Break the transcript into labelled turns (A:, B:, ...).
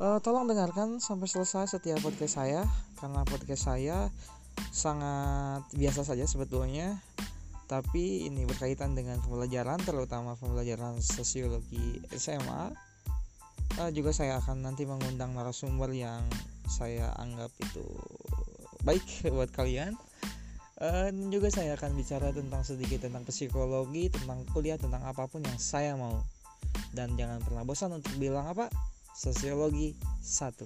A: uh, tolong dengarkan sampai selesai setiap podcast saya karena podcast saya sangat biasa saja sebetulnya. Tapi ini berkaitan dengan pembelajaran terutama pembelajaran sosiologi SMA uh, juga saya akan nanti mengundang narasumber yang saya anggap itu baik buat kalian. Uh, dan juga saya akan bicara tentang sedikit tentang psikologi tentang kuliah tentang apa pun yang saya mau. Dan jangan pernah bosan untuk bilang apa sosiologi satu